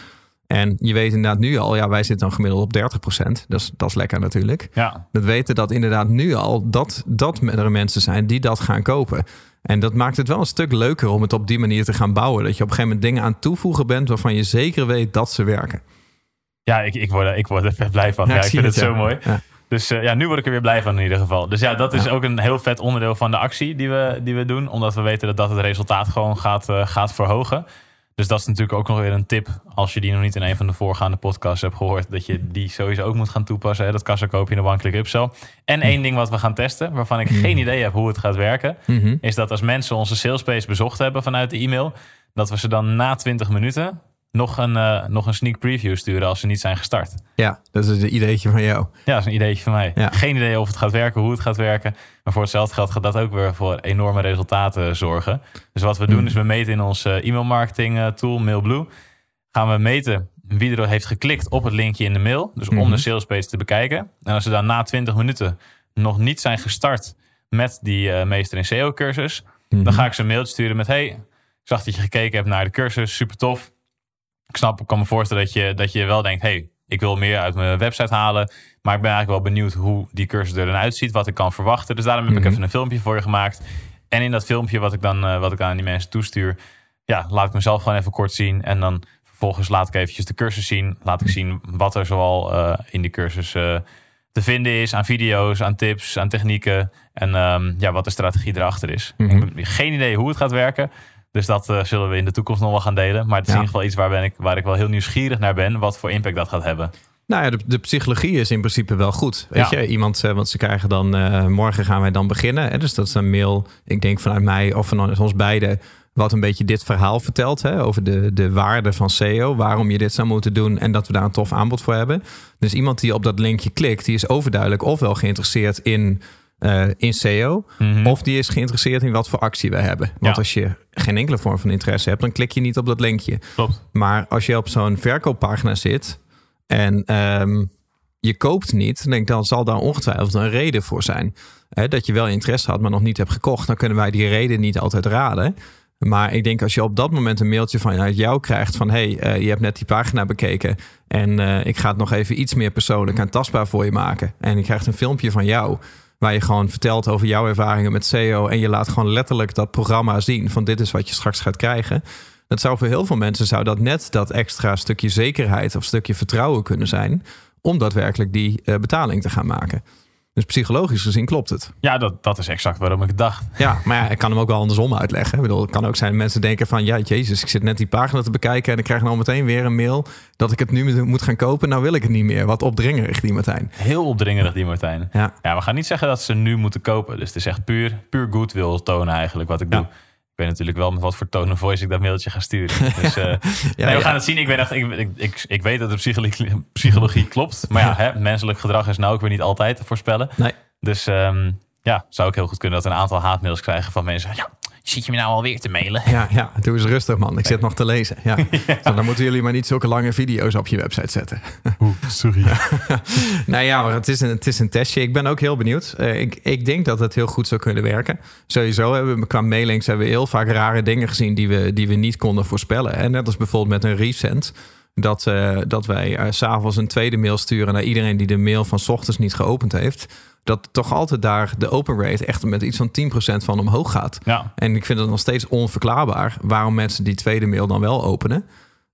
B: En je weet inderdaad nu al, ja, wij zitten dan gemiddeld op 30%. Dat is, dat is lekker natuurlijk.
C: Ja,
B: Dat weten dat inderdaad nu al dat, dat er mensen zijn die dat gaan kopen. En dat maakt het wel een stuk leuker om het op die manier te gaan bouwen. Dat je op een gegeven moment dingen aan toevoegen bent waarvan je zeker weet dat ze werken.
C: ja ik, ik, word, er- ik word er blij van. Ja, ik, vind het,
B: ja.
C: zo mooi.
B: Ja.
C: Dus eh, ja, nu word ik er weer blij van in ieder geval. Dus ja, dat is
B: Ja.
C: ook een heel vet onderdeel van de actie die we, die we doen. Omdat we weten dat dat het resultaat gewoon gaat, eh, gaat verhogen. Dus dat is natuurlijk ook nog weer een tip. Als je die nog niet in een van de voorgaande podcasts hebt gehoord. Dat je die sowieso ook moet gaan toepassen. Hè? Dat kassakoopje in de one-click upsell. En één ding wat we gaan testen. Waarvan ik geen idee heb hoe het gaat werken.
B: Mhm.
C: Is dat als mensen onze salespage bezocht hebben vanuit de e-mail. Dat we ze dan na 20 minuten nog een, eh, nog een sneak preview sturen als ze niet zijn gestart.
B: Ja, dat is een ideetje van jou.
C: Ja, dat is een ideetje van mij.
B: Ja.
C: Geen idee of het gaat werken, hoe het gaat werken. Maar voor hetzelfde geld gaat dat ook weer voor enorme resultaten zorgen. Dus wat we doen
B: Hmm.
C: is we meten in onze e-mail marketing eh, tool MailBlue. Gaan we meten wie er heeft geklikt op het linkje in de mail. Dus om
B: Mhm.
C: de salespage te bekijken. En als ze dan na 20 minuten nog niet zijn gestart met die eh, meester in SEO cursus.
B: Mhm.
C: Dan ga ik ze een mailtje sturen met... Hey, ik zag dat je gekeken hebt naar de cursus. Super tof. Ik snap, ik kan me voorstellen dat je, dat je wel denkt... Hey, ik wil meer uit mijn website halen. Maar ik ben eigenlijk wel benieuwd hoe die cursus er dan uitziet. Wat ik kan verwachten. Dus daarom heb ik
B: Mhm.
C: even een filmpje voor je gemaakt. En in dat filmpje wat ik dan, eh, wat ik aan die mensen toestuur... Ja, laat ik mezelf gewoon even kort zien. En dan vervolgens laat ik eventjes de cursus zien. Laat ik zien wat er zoal eh, in die cursus eh, te vinden is. Aan video's, aan tips, aan technieken. En ehm, ja, wat de strategie erachter is.
B: Mhm.
C: Ik heb geen idee hoe het gaat werken. Dus dat eh, zullen we in de toekomst nog wel gaan delen. Maar het is
B: Ja.
C: in ieder geval iets waar, ben ik, waar ik wel heel nieuwsgierig naar ben. Wat voor impact dat gaat hebben.
B: Nou ja, de, de psychologie is in principe wel goed. Weet
C: Ja.
B: je, iemand, eh, want ze krijgen dan, eh, morgen gaan wij dan beginnen. Hè? Dus dat is een mail, ik denk vanuit mij of van ons beiden, wat een beetje dit verhaal vertelt. Hè? Over de, de waarde van SEO, waarom je dit zou moeten doen en dat we daar een tof aanbod voor hebben. Dus iemand die op dat linkje klikt, die is overduidelijk ofwel geïnteresseerd in, eh, in SEO,
C: Mhm.
B: of die is geïnteresseerd in wat voor actie wij hebben. Want
C: Ja.
B: als je geen enkele vorm van interesse hebt, dan klik je niet op dat linkje.
C: Klopt.
B: Maar als je op zo'n verkooppagina zit en ehm, je koopt niet, dan denk ik, dan zal daar ongetwijfeld een reden voor zijn. Hè, dat je wel interesse had, maar nog niet hebt gekocht. Dan kunnen wij die reden niet altijd raden. Maar ik denk als je op dat moment een mailtje vanuit jou krijgt van... hey, eh, je hebt net die pagina bekeken en eh, ik ga het nog even iets meer persoonlijk en tastbaar voor je maken. En je krijgt een filmpje van jou waar je gewoon vertelt over jouw ervaringen met SEO... en je laat gewoon letterlijk dat programma zien van dit is wat je straks gaat krijgen... Dat zou voor heel veel mensen zou dat net dat extra stukje zekerheid of stukje vertrouwen kunnen zijn om daadwerkelijk die eh, betaling te gaan maken. Dus psychologisch gezien klopt het.
C: Ja, dat, dat is exact waarom ik het dacht.
B: Ja, maar ja, ik kan hem ook wel andersom uitleggen. Ik bedoel, het kan ook zijn dat mensen denken van... ja, jezus, ik zit net die pagina te bekijken... en ik krijg nou meteen weer een mail... dat ik het nu moet gaan kopen. Nou wil ik het niet meer. Wat opdringerig, die Martijn.
C: Heel opdringerig, die Martijn.
B: Ja,
C: Ja, we gaan niet zeggen dat ze nu moeten kopen. Dus het is echt puur, puur goodwill tonen eigenlijk wat ik doe.
B: Ja.
C: Ik weet natuurlijk wel met wat voor tone of voice ik dat mailtje ga sturen. Dus eh, nee, we
B: ja.
C: gaan het zien. Ik weet, echt, ik, ik, ik, ik weet dat de psychologie, psychologie klopt. Maar ja, hè, menselijk gedrag is nou ook weer niet altijd te voorspellen.
B: Nee.
C: Dus ehm, ja, zou ook heel goed kunnen dat een aantal haatmails krijgen van mensen. Ja, zit je me nou alweer te mailen?
B: Ja, ja, doe eens rustig man. Ik zit nog te lezen. Ja. Zo, dan moeten jullie maar niet zulke lange video's op je website zetten.
C: sorry.
B: Nou ja, maar het is een, het is een testje. Ik ben ook heel benieuwd. Eh, ik, ik denk dat het heel goed zou kunnen werken. Sowieso hebben we qua mailings hebben we heel vaak rare dingen gezien die we, die we niet konden voorspellen. En net als bijvoorbeeld met een resend. Dat, eh, dat wij eh, s s'avonds een tweede mail sturen naar iedereen die de mail van 's ochtends niet geopend heeft. Dat toch altijd daar de open rate echt met iets van 10% van omhoog gaat.
C: Ja,
B: En ik vind het nog steeds onverklaarbaar waarom mensen die tweede mail dan wel openen.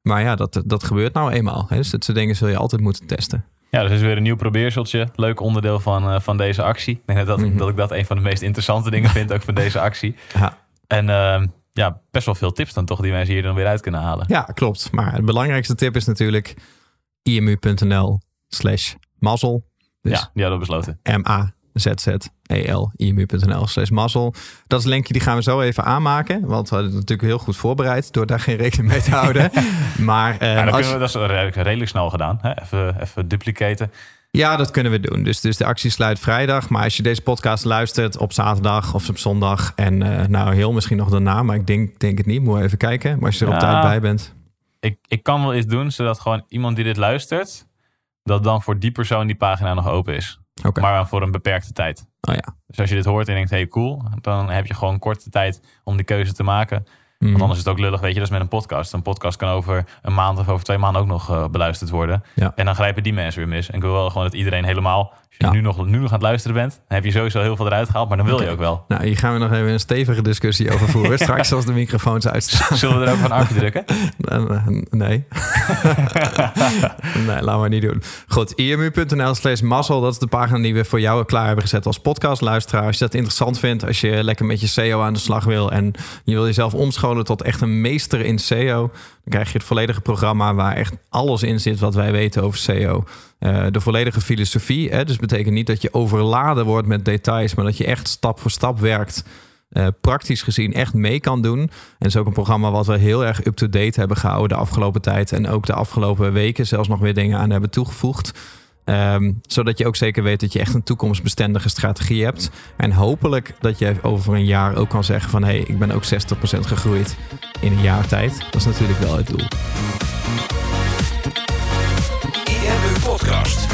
B: Maar ja, dat, dat gebeurt nou eenmaal. Hè? Dus dat soort dingen zul je altijd moeten testen.
C: Ja, dus is weer een nieuw probeerseltje. Leuk onderdeel van, eh, van deze actie. Ik denk dat,
B: Mhm.
C: dat ik dat een van de meest interessante dingen vind ook van deze actie.
B: Ja.
C: En ehm, ja, best wel veel tips dan toch die mensen hier dan weer uit kunnen halen.
B: Ja, klopt. Maar het belangrijkste tip is natuurlijk imu.nl slash mazzel. Dus
C: ja, die hadden we besloten.
B: M-A-Z-Z-E-L, imu.nl slash mazzel. Dat is een linkje, die gaan we zo even aanmaken. Want we hadden het natuurlijk heel goed voorbereid door daar geen rekening mee te houden. maar eh,
C: Ja, dan
B: als-
C: kunnen we, dat is redelijk, redelijk snel gedaan. Hè? Even, even duplicaten.
B: Ja, dat kunnen we doen. Dus, dus de actie sluit vrijdag. Maar als je deze podcast luistert op zaterdag of op zondag... en eh, nou heel misschien nog daarna, maar ik denk, denk het niet. Moet even kijken. Maar als je er op tijd bij bent...
C: Ik, ik kan wel iets doen zodat gewoon iemand die dit luistert... dat dan voor die persoon die pagina nog open is.
B: Oké.
C: Maar voor een beperkte tijd.
B: Oh ja.
C: Dus als je dit hoort en denkt, hey cool... dan heb je gewoon korte tijd om die keuze te maken. Want anders is het ook lullig, weet je, dat is met een podcast. Een podcast kan over een maand of over twee maanden ook nog uh, beluisterd worden.
B: Ja.
C: En dan grijpen die mensen weer mis. En ik wil wel gewoon dat iedereen helemaal, als je
B: Ja.
C: nu, nog, nu nog aan het luisteren bent, dan heb je sowieso heel veel eruit gehaald, maar dan wil je ook wel.
B: Nou, hier gaan we nog even een stevige discussie over voeren. Straks als de microfoons uitstaan.
C: Zullen we er ook van accu drukken?
B: Nee. nee, laten we niet doen. Goed, imu.nl slash mazzel. Dat is de pagina die we voor jou klaar hebben gezet als podcastluisteraar. Als je dat interessant vindt, als je lekker met je SEO aan de slag wil... en je wil jezelf omscholen tot echt een meester in SEO... dan krijg je het volledige programma waar echt alles in zit wat wij weten over SEO. Eh, de volledige filosofie. Hè? Dus betekent niet dat je overladen wordt met details... maar dat je echt stap voor stap werkt... eh, praktisch gezien echt mee kan doen. En is ook een programma wat we heel erg up-to-date hebben gehouden de afgelopen tijd. En ook de afgelopen weken zelfs nog weer dingen aan hebben toegevoegd. Ehm, zodat je ook zeker weet dat je echt een toekomstbestendige strategie hebt. En hopelijk dat je over een jaar ook kan zeggen van... hé, hey, ik ben ook 60% gegroeid in een jaar tijd. Dat is natuurlijk wel het doel.
A: IMU Podcast.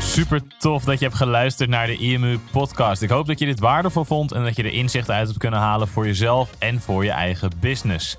C: Super tof dat je hebt geluisterd naar de IMU podcast. Ik hoop dat je dit waardevol vond en dat je er inzichten uit hebt kunnen halen voor jezelf en voor je eigen business.